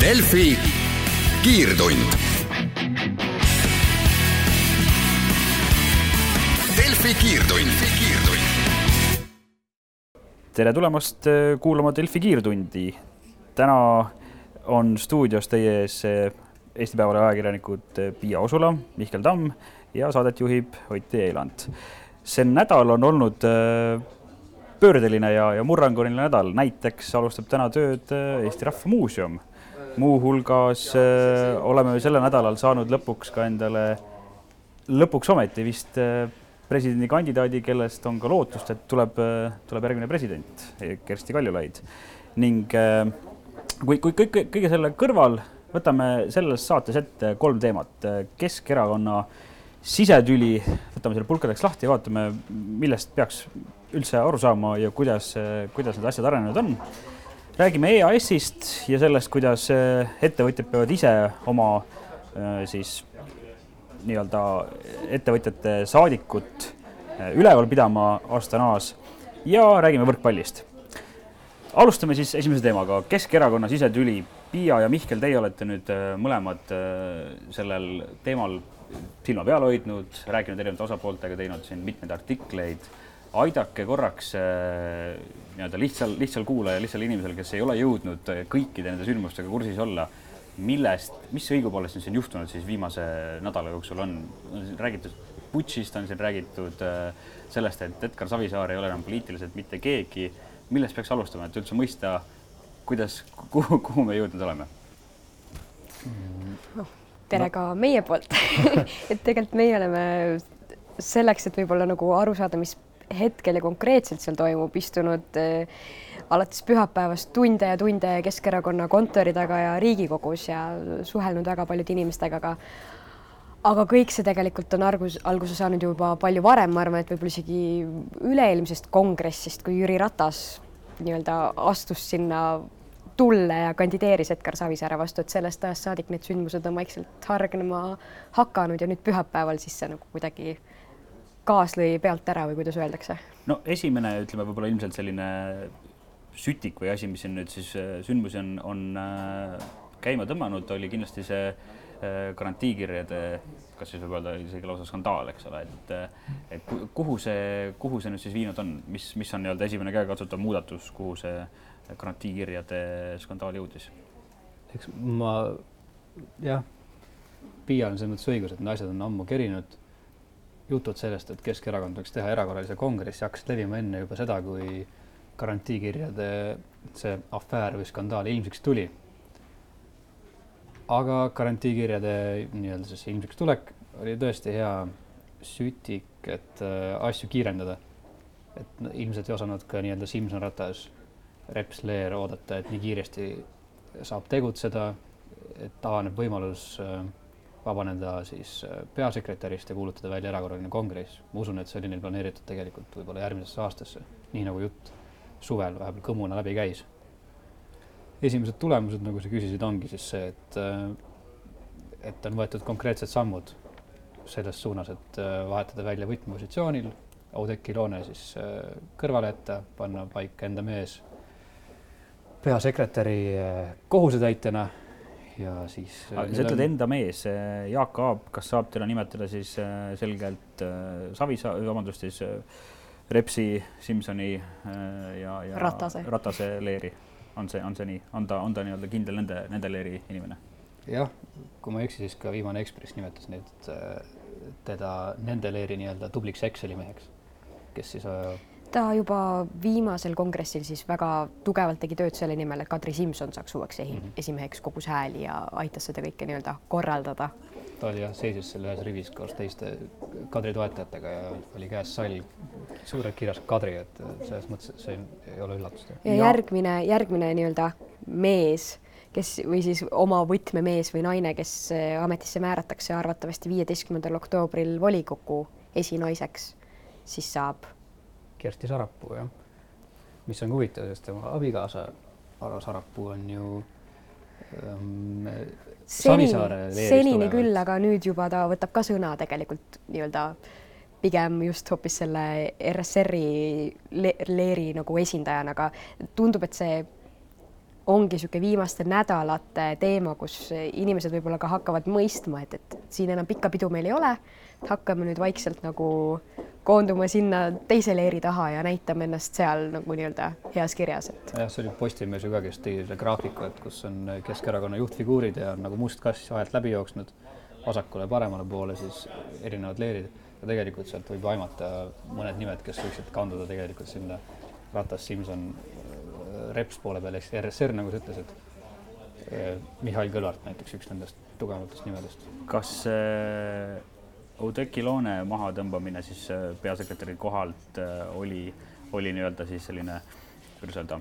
Delfi kiirtund. Delfi kiirtund, kiirtund. tere tulemast äh, kuulama Delfi kiirtundi. täna on stuudios teie ees äh, Eesti Päevalehe ajakirjanikud äh, Piia Osula, Mihkel Tamm ja saadet juhib Ott Eeland. see nädal on olnud pöördeline ja, ja murranguline nädal, näiteks alustab täna tööd Eesti Rahva Muuseum muuhulgas äh, oleme sellel nädalal saanud lõpuks ka endale, lõpuks ometi vist äh, presidendikandidaadi, kellest on ka lootust, et tuleb, äh, tuleb järgmine president, Kersti Kaljulaid. ning kui, kui kõik, kõige selle kõrval võtame selles saates ette kolm teemat. Keskerakonna sisetüli, võtame selle pulkadeks lahti ja vaatame, millest peaks üldse aru saama ja kuidas, kuidas need asjad arenenud on räägime EAS-ist ja sellest, kuidas äh, ettevõtjad peavad ise oma äh, siis nii-öelda ettevõtjate saadikut äh, üleval pidama Astanas ja räägime võrkpallist. alustame siis esimese teemaga, Keskerakonna sisetüli. Piia ja Mihkel, teie olete nüüd mõlemad sellel teemal silma peal hoidnud, rääkinud erinevate osapooltega, teinud siin mitmeid artikleid aidake korraks äh, nii-öelda lihtsal, lihtsal kuulajal, lihtsal inimesel, kes ei ole jõudnud äh, kõikide nende sündmustega kursis olla, millest, mis õigupoolest on siin juhtunud siis viimase nädala jooksul on, on räägitud putšist, on siin räägitud äh, sellest, et Edgar Savisaar ei ole enam poliitiliselt mitte keegi. millest peaks alustama, et üldse mõista, kuidas, kuhu, kuhu me jõudnud oleme? tere no. ka meie poolt et tegelikult meie oleme selleks, et võib-olla nagu aru saada, mis hetkel ja konkreetselt seal toimub, istunud äh, alates pühapäevast tunde ja tunde Keskerakonna kontori taga ja Riigikogus ja suhelnud väga paljude inimestega, aga aga kõik see tegelikult on argus, alguse saanud juba palju varem, ma arvan, et võib-olla isegi üle-eelmisest kongressist, kui Jüri Ratas nii-öelda astus sinna tulle ja kandideeris Edgar Savisaare vastu, et sellest ajast saadik need sündmused on vaikselt hargnema hakanud ja nüüd pühapäeval siis see nagu kuidagi gaas lõi pealt ära või kuidas öeldakse? no esimene, ütleme võib-olla ilmselt selline sütik või asi, mis siin nüüd siis äh, sündmusi on, on äh, käima tõmmanud, oli kindlasti see äh, garantiikirjade, kas siis võib öelda isegi lausa skandaal, eks ole, et et kuhu see, kuhu see nüüd siis viinud on, mis, mis on nii-öelda esimene käegakatsutav muudatus, kuhu see garantiikirjade skandaal jõudis? eks ma jah, Piia on selles mõttes õigus, et need asjad on ammu kerinud jutud sellest, et Keskerakond võiks teha erakorralise kongressi, hakkasid levima enne juba seda, kui garantiikirjade see afäär või skandaal ilmsiks tuli. aga garantiikirjade nii-öelda siis ilmsiks tulek oli tõesti hea sütik, et äh, asju kiirendada. et no, ilmselt ei osanud ka nii-öelda Simson ratas, Reps Leer oodata, et nii kiiresti saab tegutseda, et avaneb võimalus äh, vabaneda siis äh, peasekretärist ja kuulutada välja erakorraline kongress. ma usun, et see oli neil planeeritud tegelikult võib-olla järgmisesse aastasse, nii nagu jutt suvel vahepeal kõmuna läbi käis. esimesed tulemused, nagu sa küsisid, ongi siis see, et, äh, et on võetud konkreetsed sammud selles suunas, et äh, vahetada välja võtmepositsioonil Oudekki Loone siis kõrvale jätta, panna paika enda mees peasekretäri kohusetäitjana ja siis. sa ütled enda mees, Jaak Aab, kas saab teda nimetada siis äh, selgelt äh, Savisaar, vabandust siis äh, Repsi, Simsoni ja, ja Ratase, Ratase leeri, on see, on see nii, on ta, on ta nii-öelda kindel nende, nende leeri inimene? jah, kui ma ei eksi, siis ka viimane Ekspress nimetas neid, teda nende leeri nii-öelda tubliks Exceli meheks, kes siis ta juba viimasel kongressil siis väga tugevalt tegi tööd selle nimel, et Kadri Simson saaks uueks -hmm. esimeheks, kogus hääli ja aitas seda kõike nii-öelda korraldada. ta oli jah, seisis seal ühes rivis koos teiste Kadri toetajatega ja oli käes sall, suurelt kirjas Kadri, et selles mõttes see ei ole üllatus. ja järgmine, järgmine nii-öelda mees, kes või siis oma võtmemees või naine, kes ametisse määratakse arvatavasti viieteistkümnendal oktoobril volikogu esinaiseks, siis saab Kersti Sarapuu, jah. mis on huvitav, sest tema abikaasa Aro Sarapuu on ju ähm, senini, senini küll, aga nüüd juba ta võtab ka sõna tegelikult nii-öelda pigem just hoopis selle RSR-i le leeri nagu esindajana, aga tundub, et see ongi niisugune viimaste nädalate teema, kus inimesed võib-olla ka hakkavad mõistma, et, et siin enam pikka pidu meil ei ole, hakkame nüüd vaikselt nagu koonduma sinna teise leeri taha ja näitame ennast seal nagu nii-öelda heas kirjas, et. jah, see oli Postimees ju ka, kes tegi selle graafiku, et kus on Keskerakonna juhtfiguurid ja on nagu must kass vahelt läbi jooksnud vasakule-paremale poole siis erinevad leerid ja tegelikult sealt võib aimata mõned nimed, kes võiksid kanduda tegelikult sinna Ratas, Simson, Reps poole peal ehk RSR, nagu sa ütlesid. Mihhail Kõlvart näiteks üks nendest tugevamatest nimedest. kas äh, Oudekki Loone mahatõmbamine siis äh, peasekretäri kohalt äh, oli, oli nii-öelda siis selline, kuidas öelda,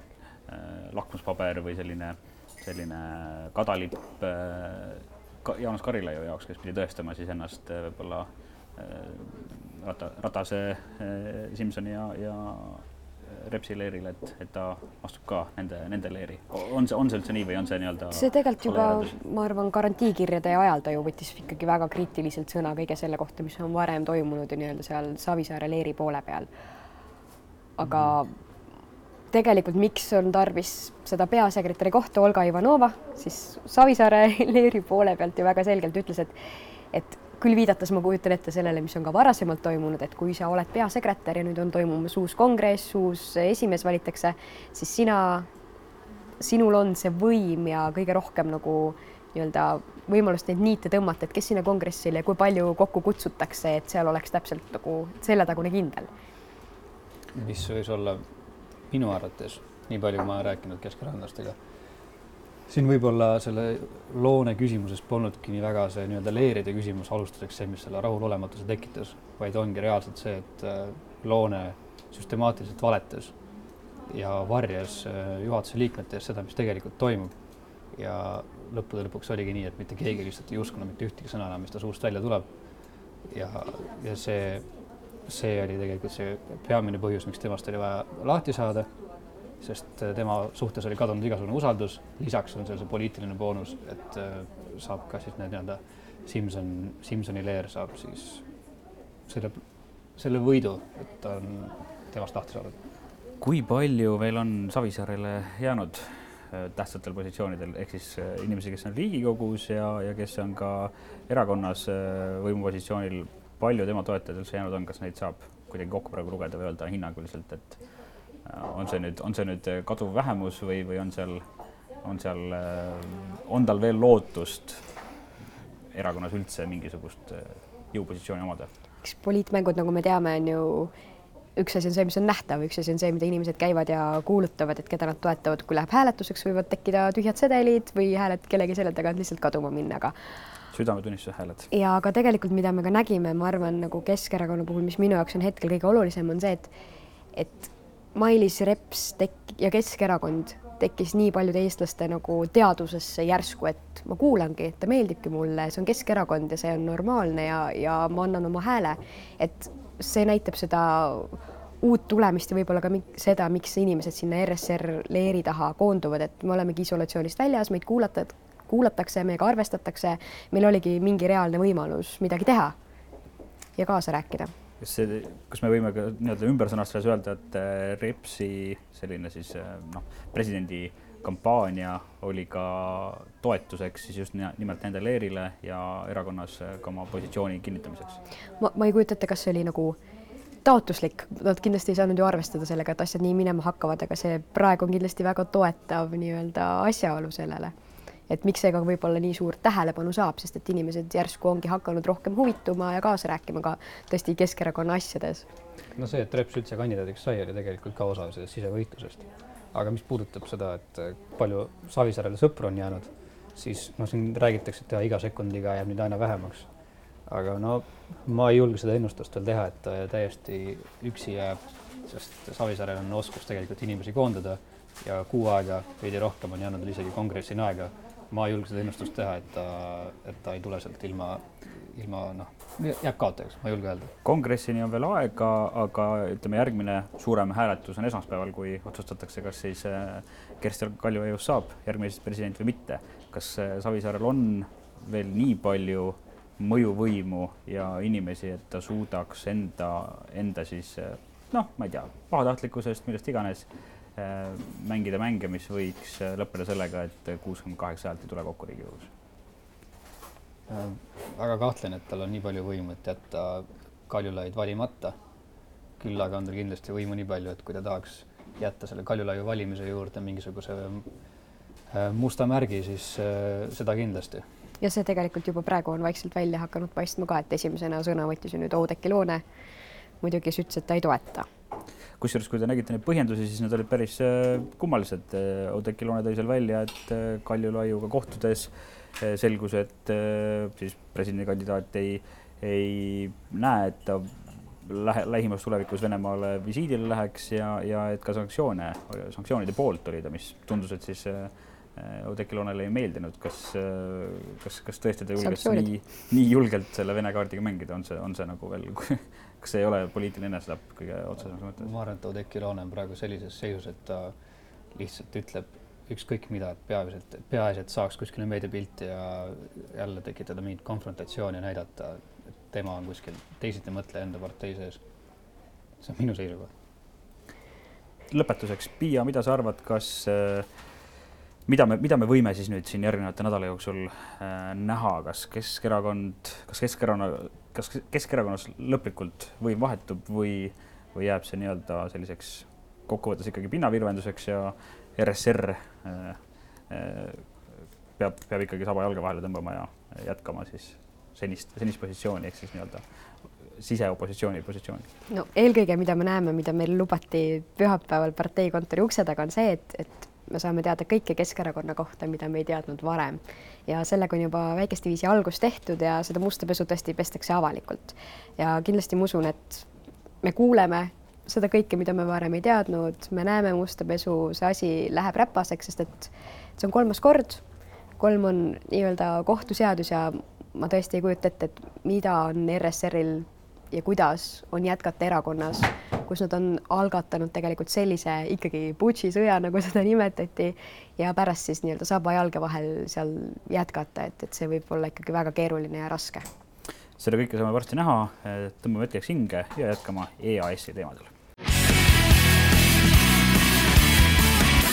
äh, lakmuspaber või selline, selline kadalipp Jaanus Karilaiu jaoks, kes pidi tõestama siis ennast võib-olla Rata, Ratase, Simsoni ja, ja Repsi leerile, et, et ta astub ka nende, nende leeri. on see, on see üldse nii või on see nii-öelda? see tegelikult juba, ma arvan, garantiikirjade ajal ta ju võttis ikkagi väga kriitiliselt sõna kõige selle kohta, mis on varem toimunud ju nii-öelda seal Savisaare leeri poole peal. aga mm. tegelikult, miks on tarvis seda peasekretäri kohta Olga Ivanova, siis Savisaare leeri poole pealt ju väga selgelt ütles, et, et küll viidates ma kujutan ette sellele, mis on ka varasemalt toimunud, et kui sa oled peasekretär ja nüüd on toimumas uus kongress, uus esimees valitakse, siis sina, sinul on see võim ja kõige rohkem nagu nii-öelda võimalust neid niite tõmmata, et kes sinna kongressile, kui palju kokku kutsutakse, et seal oleks täpselt nagu seljatagune kindel. mis võis olla minu arvates, nii palju ma olen rääkinud keskerakondlastega siin võib-olla selle loone küsimuses polnudki nii väga see nii-öelda leeride küsimus alustuseks see, mis selle rahulolematuse tekitas, vaid ongi reaalselt see, et äh, loone süstemaatiliselt valetas ja varjas äh, juhatuse liikmete eest seda, mis tegelikult toimub. ja lõppude lõpuks oligi nii, et mitte keegi lihtsalt ei uskunud mitte ühtegi sõna enam, mis ta suust välja tuleb. ja, ja see, see oli tegelikult see peamine põhjus, miks temast oli vaja lahti saada sest äh, tema suhtes oli kadunud igasugune usaldus, lisaks on seal see poliitiline boonus, et äh, saab ka siis need nii-öelda Simson, Simsoni leer saab siis selle, selle võidu, et ta on temast lahti saadud. kui palju veel on Savisaarele jäänud äh, tähtsatel positsioonidel, ehk siis inimesi, kes on Riigikogus ja, ja kes on ka erakonnas võimupositsioonil, palju tema toetajaid üldse jäänud on, kas neid saab kuidagi kokku praegu lugeda või öelda hinnanguliselt, et on see nüüd, on see nüüd kaduv vähemus või, või on seal, on seal, on tal veel lootust erakonnas üldse mingisugust äh, jõupositsiooni omada? eks poliitmängud, nagu me teame, on ju üks asi on see, mis on nähtav, üks asi on see, mida inimesed käivad ja kuulutavad, et keda nad toetavad, kui läheb hääletuseks, võivad tekkida tühjad sedelid või hääled kellegi selja tagant lihtsalt kaduma minna, aga südametunnistuse hääled. ja aga tegelikult, mida me ka nägime, ma arvan, nagu Keskerakonna puhul, mis minu jaoks on hetkel kõige olulisem, on see, et et Mailis Reps tek- ja Keskerakond tekkis nii paljude eestlaste nagu teadvusesse järsku, et ma kuulangi, ta meeldibki mulle, see on Keskerakond ja see on normaalne ja, ja ma annan oma hääle. et see näitab seda uut tulemist ja võib-olla ka seda, miks inimesed sinna RSR leeri taha koonduvad, et me olemegi isolatsioonist väljas, meid kuulata, kuulatakse, meiega arvestatakse, meil oligi mingi reaalne võimalus midagi teha ja kaasa rääkida kas see, kas me võime ka nii-öelda ümber sõnastades öelda, et äh, Repsi selline siis äh, noh, presidendi kampaania oli ka toetuseks siis just nimelt nende leerile ja erakonnas äh, ka oma positsiooni kinnitamiseks? ma, ma ei kujuta ette, kas see oli nagu taotluslik, nad kindlasti ei saanud ju arvestada sellega, et asjad nii minema hakkavad, aga see praegu on kindlasti väga toetav nii-öelda asjaolu sellele et miks see ka võib-olla nii suurt tähelepanu saab, sest et inimesed järsku ongi hakanud rohkem huvituma ja kaasa rääkima ka tõesti Keskerakonna asjades. no see, et Reps üldse kandidaadiks sai, oli tegelikult ka osa sellest sisevõitlusest. aga mis puudutab seda, et palju Savisaarele sõpru on jäänud, siis noh, siin räägitakse, et iga sekundiga jääb neid aina vähemaks. aga no ma ei julge seda ennustust veel teha, et ta täiesti üksi jääb, sest Savisaarel on oskus tegelikult inimesi koondada ja kuu aega, veidi rohkem on jäänud isegi kongressini aega ma ei julge seda ennustust teha, et ta, et ta ei tule sealt ilma, ilma noh, jääb kaotajaks, ma ei julge öelda. kongressini on veel aega, aga ütleme, järgmine suurem hääletus on esmaspäeval, kui otsustatakse, kas siis äh, Kersti Kaljulaidust saab järgmine president või mitte. kas äh, Savisaarel on veel nii palju mõjuvõimu ja inimesi, et ta suudaks enda, enda siis äh, noh, ma ei tea, pahatahtlikkusest, millest iganes mängida mänge, mis võiks äh, lõppeda sellega, et kuuskümmend kaheksa häält ei tule kokku Riigikogus? väga kahtlen, et tal on nii palju võimu, et jätta Kaljulaid valimata. küll aga on tal kindlasti võimu nii palju, et kui ta tahaks jätta selle Kaljulaiu valimise juurde mingisuguse musta märgi, siis seda kindlasti ja see tegelikult juba praegu on vaikselt välja hakanud paistma ka, et esimesena sõna võttis ju nüüd Oudekki Loone. muidugi, kes ütles, et ta ei toeta. Kusjuures, kui te nägite neid põhjendusi, siis need olid päris äh, kummalised. Äh, Oudekki Loone tõi seal välja, et äh, Kaljulaiuga kohtudes selgus, et siis presidendikandidaat ei, ei näe, et ta lähe, lähimas tulevikus Venemaale visiidile läheks ja, ja et ka sanktsioone, sanktsioonide poolt oli ta, mis tundus, et siis äh, Oudekki Loonele ei meeldinud, kas, äh, kas, kas tõesti ta julges nii, nii julgelt selle Vene kaardiga mängida, on see, on see nagu veel, kas see ei ole poliitiline enesetapp kõige otsesemas mõttes? ma arvan, et Oudekki Loone on praegu sellises seisus, et ta lihtsalt ütleb ükskõik mida, et peaasi, et peaasi, et saaks kuskile meediapilti ja jälle tekitada mingit konfrontatsiooni ja näidata, et tema on kuskil teisiti mõtleja enda partei sees. see on minu seisukoht. lõpetuseks, Piia, mida sa arvad, kas äh, mida me, mida me võime siis nüüd siin järgnevate nädala jooksul äh, näha, kas Keskerakond, kas Keskerakonna, kas Keskerakonnas lõplikult võim vahetub või, või jääb see nii-öelda selliseks kokkuvõttes ikkagi pinnavirvenduseks ja RSR äh, äh, peab, peab ikkagi saba jalge vahele tõmbama ja jätkama siis senist, senist positsiooni ehk siis nii-öelda siseopositsiooni positsiooni? no eelkõige, mida me näeme, mida meil lubati pühapäeval parteikontori ukse taga, on see, et, et me saame teada kõike Keskerakonna kohta, mida me ei teadnud varem. ja sellega on juba väikeste viisi algus tehtud ja seda musta pesu tõesti pestakse avalikult. ja kindlasti ma usun, et me kuuleme seda kõike, mida me varem ei teadnud, me näeme musta pesu, see asi läheb räpaseks, sest et see on kolmas kord, kolm on nii-öelda kohtuseadus ja ma tõesti ei kujuta ette, et mida on ERSR-il ja kuidas on jätkata erakonnas, kus nad on algatanud tegelikult sellise ikkagi putšisõja, nagu seda nimetati, ja pärast siis nii-öelda saba jalge vahel seal jätkata, et, et see võib olla ikkagi väga keeruline ja raske. seda kõike saame varsti näha, tõmbame hetkeks hinge ja jätkame EAS-i teemadel.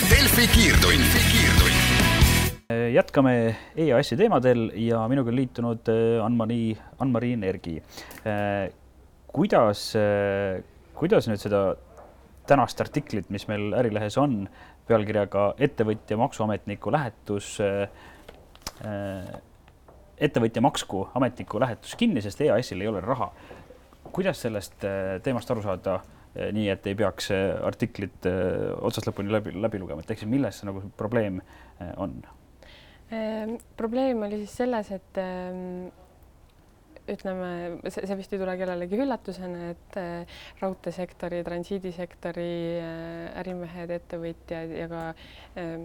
Delfi kiirtund, kiirtund jätkame EAS-i teemadel ja minuga on liitunud äh, Ann-Mari, Ann-Mari Nergi. Äh, kuidas, äh, kuidas nüüd seda tänast artiklit, mis meil Ärilehes on, pealkirjaga Ettevõtja maksuametniku lähetus, ettevõtja maksku ametniku lähetus kinni, sest EAS-il ei ole raha. kuidas sellest teemast aru saada, nii et ei peaks artiklit otsast lõpuni läbi, läbi lugema, et ehk siis milles see nagu probleem on? Ehm, probleem oli siis selles, et ehm, ütleme, see, see vist ei tule kellelegi üllatusena, et äh, raudteesektori, transiidisektori äh, ärimehed, ettevõtjad ja ka äh,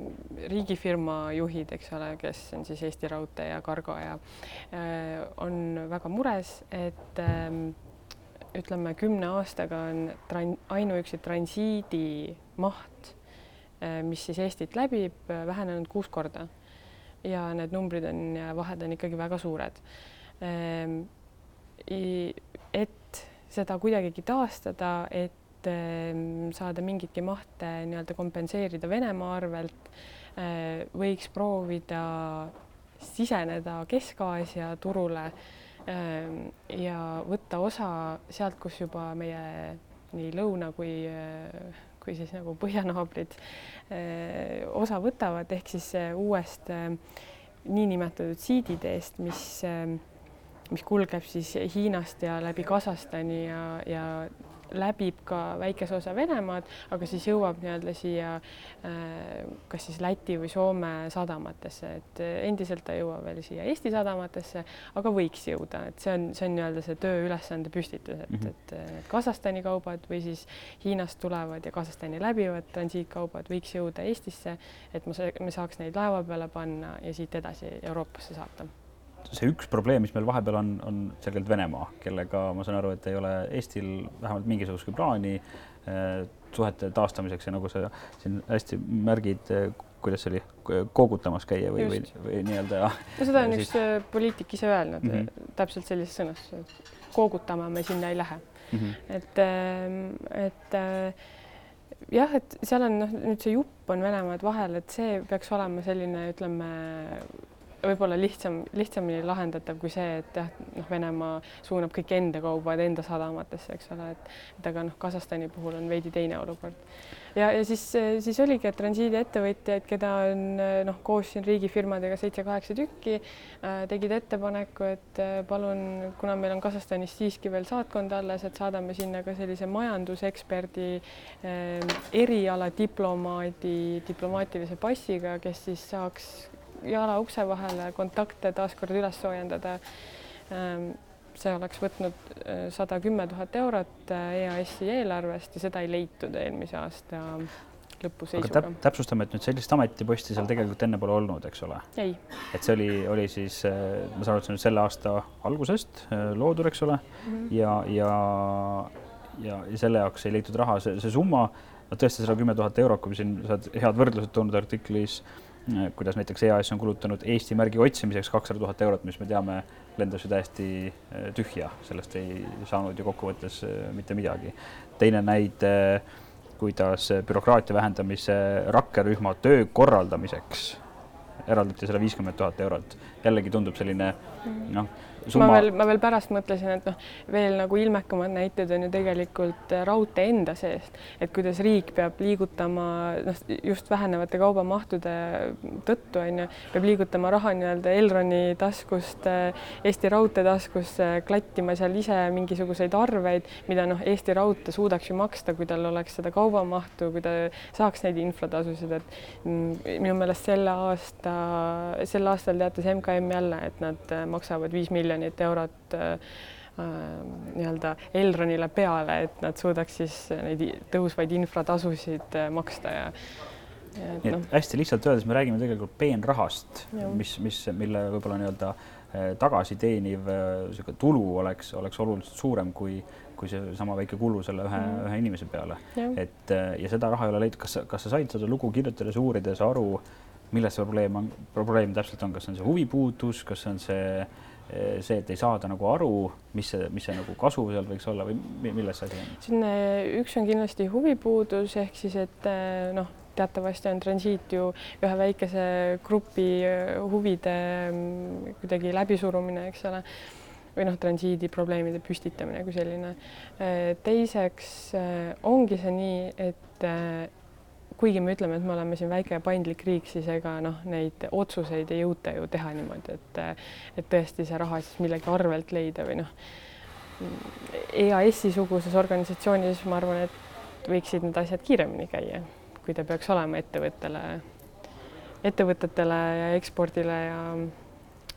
riigifirma juhid, eks ole, kes on siis Eesti Raudtee ja Cargo ja on väga mures, et ütleme, kümne aastaga on tran-, ainuüksi transiidi maht mis siis Eestit läbib, vähenenud kuus korda. ja need numbrid on vahed on ikkagi väga suured et seda kuidagigi taastada, et ehm, saada mingitki mahte nii-öelda kompenseerida Venemaa arvelt, eh, võiks proovida siseneda Kesk-Aasia turule ehm, ja võtta osa sealt, kus juba meie nii lõuna kui, eh, kui siis nagu põhjanaabrid eh, osa võtavad, ehk siis uuest niinimetatud siiditeest, mis mis kulgeb siis Hiinast ja läbi Kasahstani ja, ja läbib ka väikese osa Venemaad, aga siis jõuab nii-öelda siia äh, kas siis Läti või Soome sadamatesse, et endiselt ta ei jõua veel siia Eesti sadamatesse, aga võiks jõuda, et see on, see on nii-öelda see tööülesande püstitus, et mm, -hmm. et need Kasahstani kaubad või siis Hiinast tulevad ja Kasahstani läbivad transiitkaubad võiks jõuda Eestisse, et ma, me saaks neid laeva peale panna ja siit edasi Euroopasse saata see üks probleem, mis meil vahepeal on, on selgelt Venemaa, kellega ma saan aru, et ei ole Eestil vähemalt mingisugustki plaani eh, suhete taastamiseks ja nagu sa siin hästi märgid, eh, kuidas see oli, koogutamas käia või, või, või nii-öelda. no seda on siis... üks eh, poliitik ise öelnud mm -hmm. täpselt sellises sõnas, koogutama me sinna ei lähe mm. -hmm. et, et jah, et seal on noh, nüüd see jupp on Venemaad vahel, et see peaks olema selline, ütleme võib-olla lihtsam, lihtsamini lahendatav kui see, et jah, noh, Venemaa suunab kõik enda kaubad enda sadamatesse, eks ole, et et aga noh, Kasahstani puhul on veidi teine olukord. ja, ja siis, siis oligi, et transiidiettevõtjaid, keda on noh, koos siin riigifirmadega seitse-kaheksa tükki äh,, tegid ettepaneku, et äh, palun, kuna meil on Kasahstanis siiski veel saatkond alles, et saadame sinna ka sellise majanduseksperdi äh, eriala diplomaadi diplomaatilise passiga, kes siis saaks jala ukse vahele, kontakte taaskord üles soojendada. see oleks võtnud sada kümme tuhat eurot EAS-i eelarvest ja seda ei leitud eelmise aasta lõpu seisuga. täp, täpsustame, et nüüd sellist ametiposti seal tegelikult enne pole olnud, eks ole? ei. et see oli, oli siis, ma saan aru, et see on selle aasta algusest loodud, eks ole mm, -hmm. ja, ja, ja, ja selle jaoks ei leitud raha, see, see summa, no tõesti sada kümme tuhat eurot, kui siin sa oled head võrdlused toonud artiklis kuidas näiteks EAS on kulutanud Eesti märgi otsimiseks kakssada tuhat eurot, mis me teame, lendas ju täiesti äh, tühja, sellest ei saanud ju kokkuvõttes äh, mitte midagi. teine näide, kuidas bürokraatia vähendamise rakkerühma töö korraldamiseks eraldati sada viiskümmend tuhat eurot. jällegi tundub selline noh Summa... ma veel, ma veel pärast mõtlesin, et noh, veel nagu ilmekamad näited on ju tegelikult raudtee enda seest, et kuidas riik peab liigutama noh, just vähenevate kaubamahtude tõttu on ju, peab liigutama raha nii-öelda Elroni taskust Eesti Raudtee taskusse, klattima seal ise mingisuguseid arveid, mida noh, Eesti Raudtee suudaks ju maksta, kui tal oleks seda kaubamahtu, kui ta saaks neid inflatasusid, et mm, minu meelest selle aasta, sel aastal teatas MKM jälle, et nad maksavad viis miljonit miljonit eurot äh, nii-öelda Elronile peale, et nad suudaks siis neid tõusvaid infratasusid äh, maksta ja nii et no. hästi lihtsalt öeldes me räägime tegelikult peenrahast, mis, mis, mille võib-olla nii-öelda äh, tagasi teeniv niisugune tulu oleks, oleks oluliselt suurem kui, kui seesama väike kulu selle ühe mm., ühe inimese peale. et ja seda raha ei ole leitud, kas, kas sa said seda lugu kirjutades, uurides aru, milles see probleem on, probleem täpselt on, kas see on see huvipuudus, kas see on see Eh, see, et ei saada nagu aru, mis see, mis see nagu kasu seal võiks olla või milles see asi on? siin üks on kindlasti huvipuudus ehk siis, et eh, noh, teatavasti on transiit ju ühe väikese grupi eh, huvide mm, kuidagi läbisurumine, eks ole või noh, transiidi probleemide püstitamine kui selline. teiseks ongi see nii, et kuigi me ütleme, et me oleme siin väike ja paindlik riik, siis ega noh, neid otsuseid ei jõuta ju teha niimoodi, et et tõesti see raha siis millegi arvelt leida või noh, EAS-i suguses organisatsioonis ma arvan, et võiksid need asjad kiiremini käia, kui ta peaks olema ettevõttele, ettevõtetele ja ekspordile ja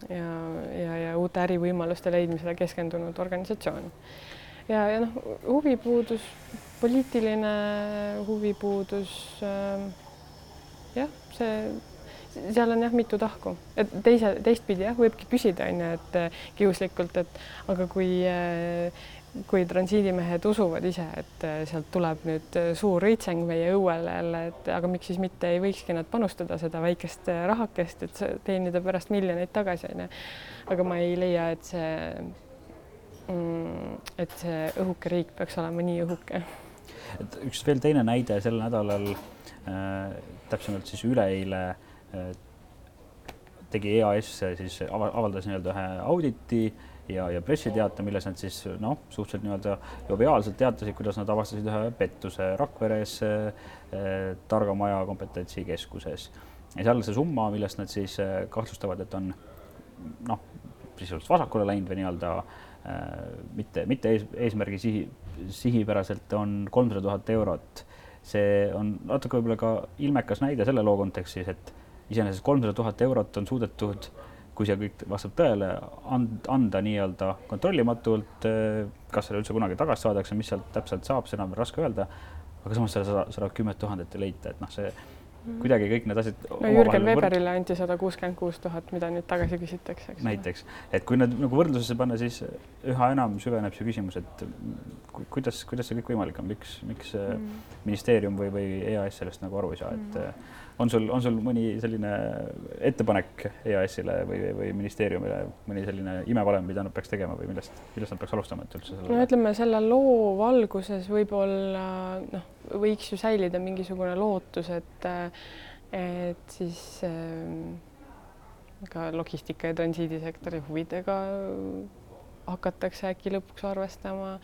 ja, ja, ja uute ärivõimaluste leidmisele keskendunud organisatsioon. ja, ja noh, huvipuudus poliitiline huvipuudus äh,. jah, see, seal on jah mitu tahku, et teise, teistpidi jah, võibki küsida, on ju, et äh, kiuslikult, et aga kui äh, kui transiidimehed usuvad ise, et äh, sealt tuleb nüüd suur õitseng meie õuele jälle, et aga miks siis mitte ei võikski nad panustada seda väikest rahakest, et teenida pärast miljoneid tagasi, onju. aga ma ei leia, et see, mm, et see õhuke riik peaks olema nii õhuke et üks veel teine näide sel nädalal äh,, täpsemalt siis üleeile äh, tegi EAS siis avaldas nii-öelda ühe auditi ja, ja pressiteate, milles nad siis noh, suhteliselt nii-öelda joviaalselt teatasid, kuidas nad avastasid ühe pettuse Rakveres äh, Targa Maja kompetentsikeskuses. ja seal see summa, millest nad siis äh, kahtlustavad, et on noh, sisuliselt vasakule läinud või nii-öelda äh, mitte, mitte ees, eesmärgi sihi, sihipäraselt on kolmsada tuhat eurot. see on natuke võib-olla ka ilmekas näide selle loo kontekstis, et iseenesest kolmsada tuhat eurot on suudetud, kui see kõik vastab tõele, and-, anda nii-öelda kontrollimatult. kas selle üldse kunagi tagasi saadakse, mis sealt täpselt saab, seda on raske öelda. aga samas selle sada, sada kümmet tuhandet ei leita, et noh, see. Kuidagi kõik need asjad. no Jürgen Weberile anti sada kuuskümmend kuus tuhat, mida nüüd tagasi küsitakse, eks. näiteks, et kui need nagu võrdlusesse panna, siis üha enam süveneb see küsimus, et kuidas, kuidas see kõik võimalik on, miks, miks mm. ministeerium või, või EAS sellest nagu aru ei saa, et mm. on sul, on sul mõni selline ettepanek EAS-ile või, või ministeeriumile, mõni selline imevalem, mida nad peaks tegema või millest, millest nad peaks alustama, et üldse selle? no ütleme selle loo valguses võib-olla noh võiks ju säilida mingisugune lootus, et, et siis ähm, ka logistika ja transiidisektori huvidega hakatakse äkki lõpuks arvestama,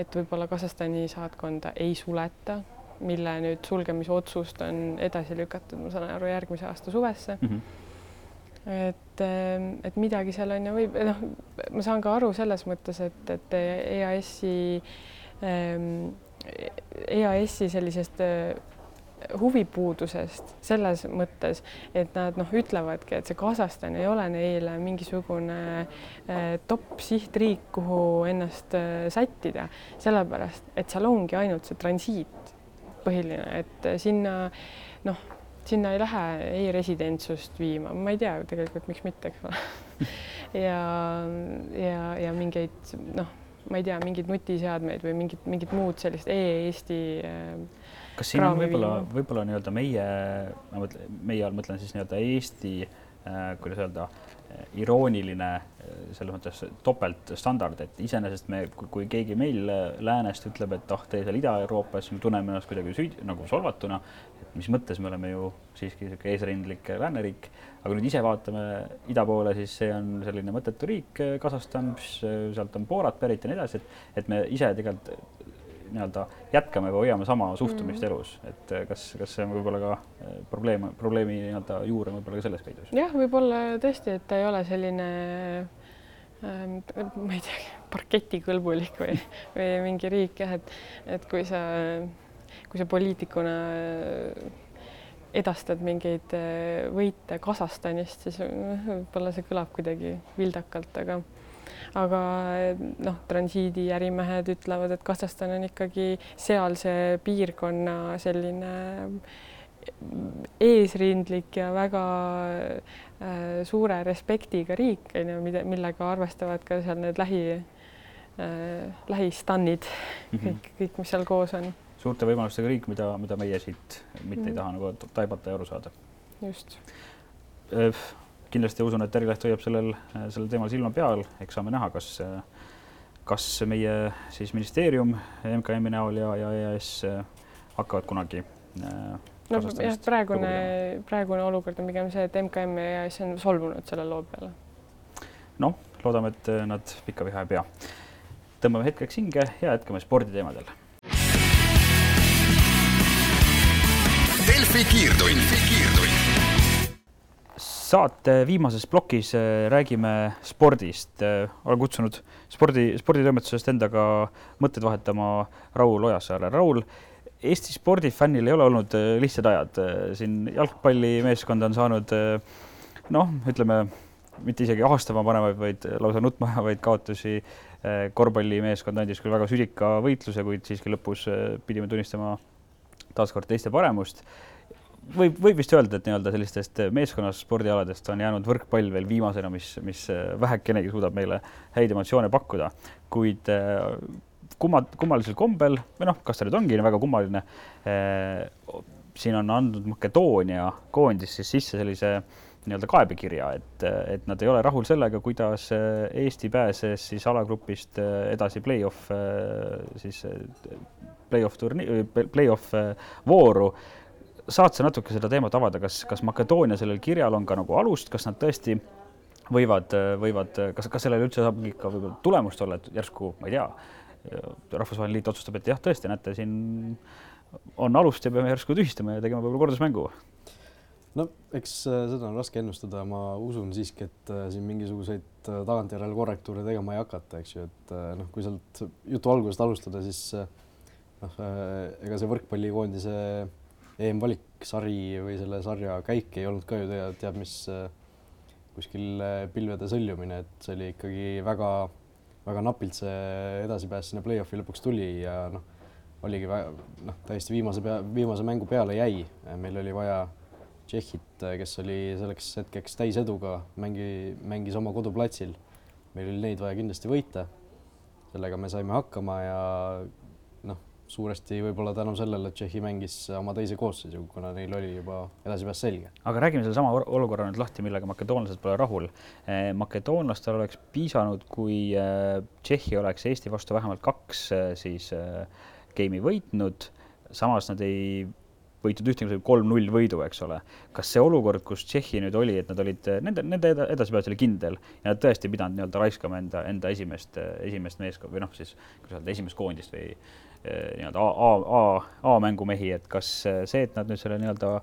et võib-olla Kasahstani saatkonda ei suleta, mille nüüd sulgemisotsust on edasi lükatud, ma saan aru, järgmise aasta suvesse mm. -hmm et, et midagi seal on ja võib, noh, ma saan ka aru selles mõttes, et, et EAS-i ähm,, EAS-i sellisest äh, huvipuudusest selles mõttes, et nad noh, ütlevadki, et see Kasahstan ei ole neile mingisugune äh, top sihtriik, kuhu ennast äh, sättida, sellepärast et seal ongi ainult see transiit põhiline, et sinna noh, sinna ei lähe ei residentsust viima, ma ei tea tegelikult, miks mitte, eks ole. Ja, ja, ja mingeid noh, ma ei tea, mingeid nutiseadmeid või mingit, mingit muud sellist e-Eesti äh, kas siin on võib-olla, võib-olla nii-öelda meie, ma mõtlen, meie all mõtlen siis nii-öelda Eesti äh,, kuidas öelda äh,, irooniline äh, selles mõttes topeltstandard, et iseenesest me, kui keegi meil äh, läänest ütleb, et ah, teie seal Ida-Euroopas tunneme ennast kuidagi süüd, nagu solvatuna, et mis mõttes me oleme ju siiski niisugune eesrindlik lääneriik, aga nüüd ise vaatame ida poole, siis see on selline mõttetu riik, Kasahstan, sealt on Boorat pärit ja nii edasi, et, et me ise tegelikult nii-öelda jätkame või hoiame sama suhtumist mm -hmm. elus, et eh, kas, kas see on võib-olla ka eh, probleem, probleemi nii-öelda juur on võib-olla ka selles peidus? jah, võib-olla tõesti, et ta ei ole selline ähm, ma ei tea, parketikõlbulik või, või mingi riik jah, et, et kui sa, kui sa poliitikuna edastad mingeid võite Kasahstanist, siis võib-olla see kõlab kuidagi vildakalt, aga aga noh, transiidiärimehed ütlevad, et Kasahstan on ikkagi sealse piirkonna selline eesrindlik ja väga äh, suure respektiga riik, on ju, mida, millega arvestavad ka seal need lähi äh,, lähistannid mm, -hmm. kõik, kõik, mis seal koos on. suurte võimalustega riik, mida, mida meie siit mitte mm -hmm. ei mhm. taha nagu taibata ja aru saada. just äh, kindlasti usun, et Ärileht hoiab sellel, sellel teemal silma peal, eks saame näha, kas, kas meie siis ministeerium MKM-i näol ja, ja EAS hakkavad kunagi äh, no jah, praegune, praegune olukord on pigem see, et MKM ja EAS on solvunud selle loo peale. noh, loodame, et nad pikka viha ei pea. tõmbame hetkeks hinge ja jätkame sporditeemadel. Delfi kiirtund saate viimases plokis äh, räägime spordist. Äh, olen kutsunud spordi, sporditoimetusest endaga mõtteid vahetama Raul Ojasaare. Raul, Eesti spordifännil ei ole olnud äh, lihtsad ajad. siin jalgpallimeeskond on saanud noh, ütleme mitte isegi ahastama panevaid, vaid lausa nutma ajavaid kaotusi. korvpallimeeskond andis küll väga südika võitluse, kuid siiski lõpus pidime tunnistama taaskord teiste paremust võib, võib vist öelda, et nii-öelda sellistest meeskonnas spordialadest on jäänud võrkpall veel viimasena, mis, mis vähekenegi suudab meile häid emotsioone pakkuda, kuid äh, kumma, kummalisel kombel või noh, kas ta nüüd ongi väga kummaline eh,, siin on andnud Makedoonia koondis siis sisse sellise nii-öelda kaebekirja, et, et nad ei ole rahul sellega, kuidas Eesti pääses siis alagrupist edasi play-off siis play-off turni-, play-off vooru saad sa natuke seda teemat avada, kas, kas Makedoonia sellel kirjal on ka nagu alust, kas nad tõesti võivad, võivad, kas, kas sellel üldse saab ikka võib-olla tulemust olla, et järsku, ma ei tea, rahvusvaheline liit otsustab, et jah, tõesti, näete, siin on alust ja peame järsku tühistama ja tegema võib-olla kordusmängu? no eks äh, seda on raske ennustada, ma usun siiski, et äh, siin mingisuguseid äh, tagantjärele korrektuure tegema ei hakata, eks ju, et noh, kui sealt jutu algusest alustada, siis noh, ega see võrkpallikoondise EM-valiksari või selle sarja käik ei olnud ka ju tead, tead mis äh, kuskil äh, pilvede sõljumine, et see oli ikkagi väga-väga napilt see edasipääs sinna play-off'i lõpuks tuli ja noh, oligi noh, täiesti viimase pea, viimase mängu peale jäi, meil oli vaja Tšehhit, kes oli selleks hetkeks täiseduga, mängi, mängis oma koduplatsil. meil oli neid vaja kindlasti võita. sellega me saime hakkama ja suuresti võib-olla tänu sellele, et Tšehhi mängis oma teise koosseisu, kuna neil oli juba edasipääs selge. aga räägime sellesama olukorra nüüd lahti, millega makedoonlased pole rahul. Eh, makedoonlastel oleks piisanud, kui eh, Tšehhi oleks Eesti vastu vähemalt kaks eh, siis game'i võitnud samas nad ei võitnud ühtegi kolm-null võidu, eks ole. kas see olukord, kus Tšehhi nüüd oli, et nad olid, nende, nende edasipääs oli kindel ja nad tõesti pidanud nii-öelda raiskama enda, enda esimest, esimest meeskonda või noh, siis kuidas öelda, esimest koondist või nii-öelda A, A, A, A-mängumehi, et kas see, et nad nüüd selle nii-öelda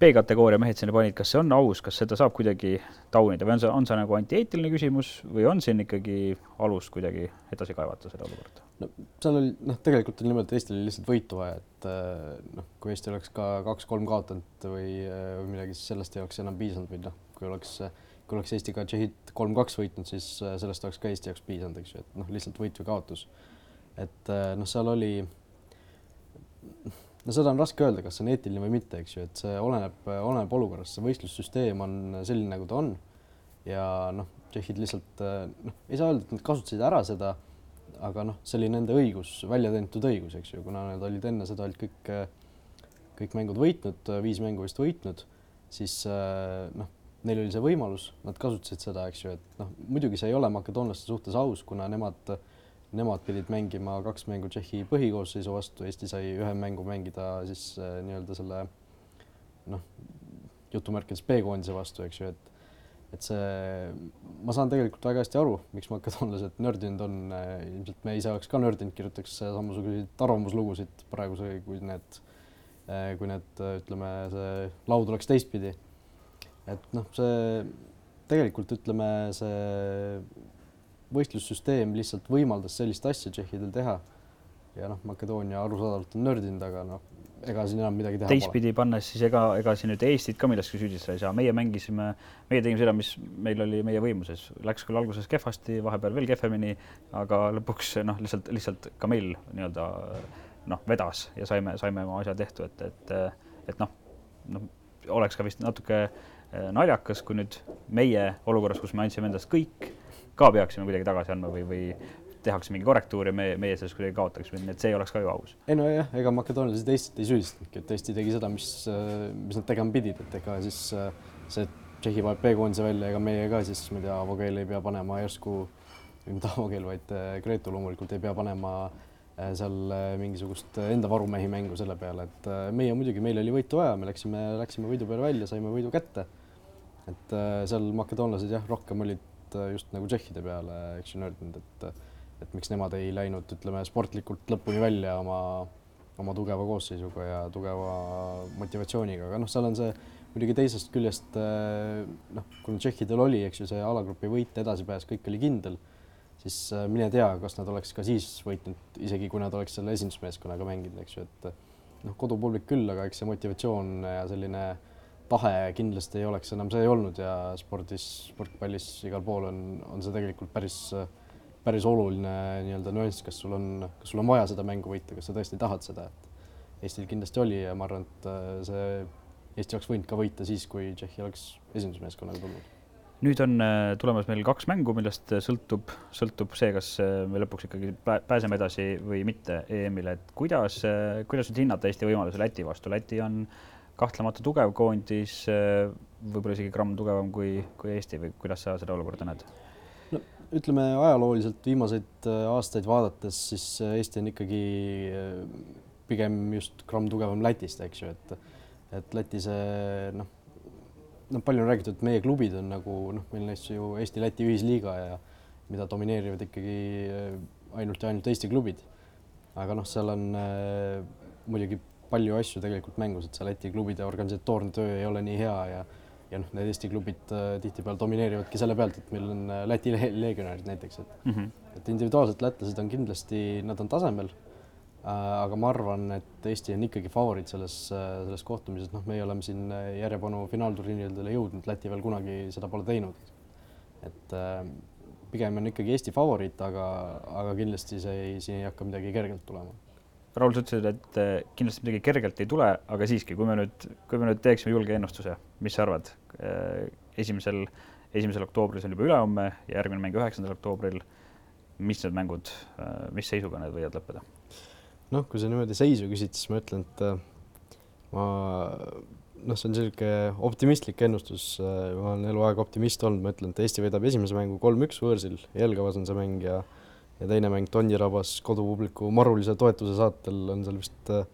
B-kategooria mehed sinna panid, kas see on aus, kas seda saab kuidagi taunida või on see, on see nagu antieetiline küsimus või on siin ikkagi alust kuidagi edasi kaevata seda olukorda? no seal oli noh, tegelikult oli niimoodi, et Eestil oli lihtsalt võitu vaja, et äh, noh, kui Eesti oleks ka kaks-kolm kaotanud või, või midagi, siis sellest ei oleks enam piisanud või noh, kui oleks, kui oleks Eesti ka Tšehhit kolm-kaks võitnud, siis sellest oleks ka Eesti jaoks piisanud, eks ju, et noh, lihtsalt võit või kaotus. Et noh, seal oli, no seda on raske öelda, kas see on eetiline või mitte, eks ju, et see oleneb, oleneb olukorrast, see võistlussüsteem on selline, nagu ta on. Ja noh, tšehhid lihtsalt noh, ei saa öelda, et nad kasutasid ära seda aga noh, see oli nende õigus, välja teenitud õigus, eks ju, kuna nad olid enne seda olid kõik, kõik mängud võitnud, viis mängu vist võitnud, siis noh, neil oli see võimalus, nad kasutasid seda, eks ju, et noh, muidugi see ei ole makedoonlaste suhtes aus, kuna nemad, nemad pidid mängima kaks mängu Tšehhi põhikoosseisu vastu, Eesti sai ühe mängu mängida siis nii-öelda selle noh, jutumärkides B-koondise vastu, eks ju, et et see, ma saan tegelikult väga hästi aru, miks makedoonlased nördinud on, ilmselt me ise oleks ka nördinud, kirjutaks samasuguseid arvamuslugusid praeguse, kui need, kui need, ütleme, see laud oleks teistpidi. et noh, see tegelikult ütleme, see võistlussüsteem lihtsalt võimaldas sellist asja tšehhidel teha. ja noh, Makedoonia arusaadavalt on nördinud, aga noh, ega siin enam midagi teha teistpidi pannes siis ega, ega siin nüüd Eestit ka milleski süüdistada ei saa, meie mängisime, meie tegime seda, mis meil oli meie võimuses, läks küll alguses kehvasti, vahepeal veel kehvemini, aga lõpuks noh, lihtsalt, lihtsalt ka meil nii-öelda noh, vedas ja saime, saime oma asja tehtud, et, et, et noh, noh, oleks ka vist natuke eh, naljakas, kui nüüd meie olukorras, kus me andsime endast kõik, ka peaksime kuidagi tagasi andma või, või tehakse mingi korrektuur ja meie, meie sellest kuidagi kaotaks, nii et see ei oleks ka ju aus. ei nojah, ega makedoonlased Eestit ei süüdistanudki, et Eesti tegi seda, mis, mis nad tegema pidid, et ega siis see Tšehhi paneb B-koondise välja, ega meie ka siis, ma ei tea, Avogel ei pea panema järsku, või mitte Avogel, vaid Gretu loomulikult ei pea panema seal mingisugust enda varumehi mängu selle peale, et meie muidugi, meil oli võitu vaja, me läksime, läksime võidu peale välja, saime võidu kätte. et seal makedoonlased jah, rohkem olid just nagu tšehhide peale, eks ju, nördinud, et et miks nemad ei läinud, ütleme sportlikult lõpuni välja oma, oma tugeva koosseisuga ja tugeva motivatsiooniga, aga noh, seal on see muidugi teisest küljest eh, noh, kuna tšehhidel oli, eks ju, see alagrupi võit, edasipääs, kõik oli kindel, siis eh, mine tea, kas nad oleks ka siis võitnud, isegi kui nad oleks selle esindusmeeskonnaga mänginud, eks ju, et noh, kodupublik küll, aga eks see motivatsioon ja selline tahe kindlasti ei oleks enam see olnud ja spordis, sportpallis igal pool on, on see tegelikult päris äh, päris oluline nii-öelda nüanss, kas sul on, kas sul on vaja seda mängu võita, kas sa tõesti tahad seda, et Eestil kindlasti oli ja ma arvan, et äh, see Eesti oleks võinud ka võita siis, kui Tšehhi oleks esindusmeeskonnaga tulnud. nüüd on äh, tulemas meil kaks mängu, millest sõltub, sõltub see, kas äh, me lõpuks ikkagi pääseme edasi või mitte EM-ile, et kuidas, kuidas nüüd hinnata Eesti võimalusi Läti vastu, Läti on kahtlemata tugev koondis, võib-olla isegi gramm tugevam kui, kui Eesti või kuidas sa seda olukorda näed? ütleme ajalooliselt viimaseid äh, aastaid vaadates, siis äh, Eesti on ikkagi pigem just gramm tugevam Lätist, eks ju, et et Läti see noh, noh, palju on räägitud, et meie klubid on nagu noh, meil on ju Eesti-Läti ühisliiga ja mida domineerivad ikkagi ainult ja ainult Eesti klubid. aga noh, seal on äh, muidugi palju asju tegelikult mängus, et see Läti klubide organisatoorne töö ei ole nii hea ja ja noh, need Eesti klubid äh, tihtipeale domineerivadki selle pealt, et meil on äh, Läti le legionärid näiteks, et mm -hmm. et individuaalselt lätlased on kindlasti, nad on tasemel äh,. aga ma arvan, et Eesti on ikkagi favoriit selles äh,, selles kohtumises, noh, meie oleme siin järjepanu finaalturniiridele jõudnud, Läti veel kunagi seda pole teinud. et äh, pigem on ikkagi Eesti favoriit, aga, aga kindlasti see ei, siin ei hakka midagi kergelt tulema Raul, sa ütlesid, et eh, kindlasti midagi kergelt ei tule, aga siiski, kui me nüüd, kui me nüüd teeksime julge ennustuse, mis sa arvad? Eh, esimesel, esimesel oktoobril, see on juba ülehomme ja järgmine mäng üheksandal oktoobril. mis need mängud, eh, mis seisuga need võivad lõppeda? noh, kui sa niimoodi seisu küsid, siis ma ütlen, et ma noh, see on niisugune optimistlik ennustus, ma olen eluaeg optimist olnud, ma ütlen, et Eesti võidab esimese mängu kolm-üks võõrsil, Jelgavas on see mäng ja ja teine mäng Tondirabas kodupubliku marulise toetuse saatel on seal vist äh,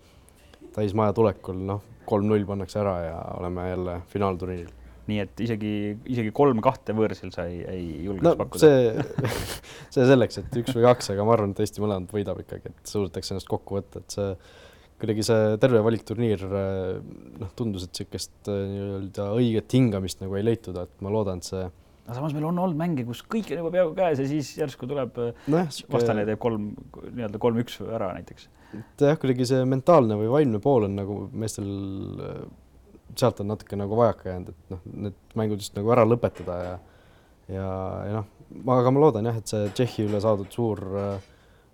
täismaja tulekul, noh, kolm-null pannakse ära ja oleme jälle finaalturniiril. nii et isegi, isegi kolm-kahte võõrsil sa ei, ei julgeks no pakkuda? see, see selleks, et üks või kaks, aga ma arvan, et Eesti mõlemad võidab ikkagi, et suudetakse ennast kokku võtta, et see kuidagi see terve valikturniir, noh, tundus, et niisugust äh, nii-öelda õiget hingamist nagu ei leitud, et ma loodan, et see aga samas meil on olnud mänge, kus kõik on juba peaaegu käes ja siis järsku tuleb nojah, vastane teeb kolm, nii-öelda kolm-üks ära näiteks. et jah, kuidagi see mentaalne või vaimne pool on nagu meestel, sealt on natuke nagu vajaka jäänud, et noh, need mängud just nagu ära lõpetada ja ja, ja noh, aga ma loodan jah, et see Tšehhi üle saadud suur,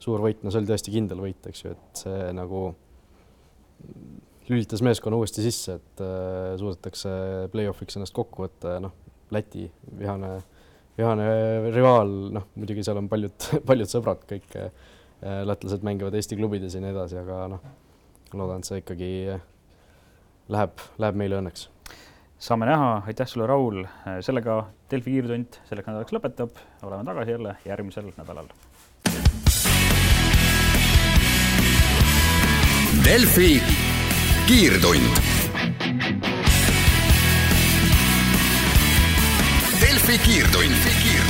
suur võit, no see oli tõesti kindel võit, eks ju, et see nagu lülitas meeskonna uuesti sisse, et äh, suudetakse play-off'iks ennast kokku võtta ja noh, Läti vihane, vihane rivaal, noh muidugi seal on paljud, paljud sõbrad, kõik äh, lätlased mängivad Eesti klubides ja nii edasi, aga noh, loodan, et see ikkagi läheb, läheb meile õnneks. saame näha, aitäh sulle, Raul, sellega Delfi kiirtund selleks nädalaks lõpetab, oleme tagasi jälle järgmisel nädalal. Delfi kiirtund. Delfi kiirtund, kiirtund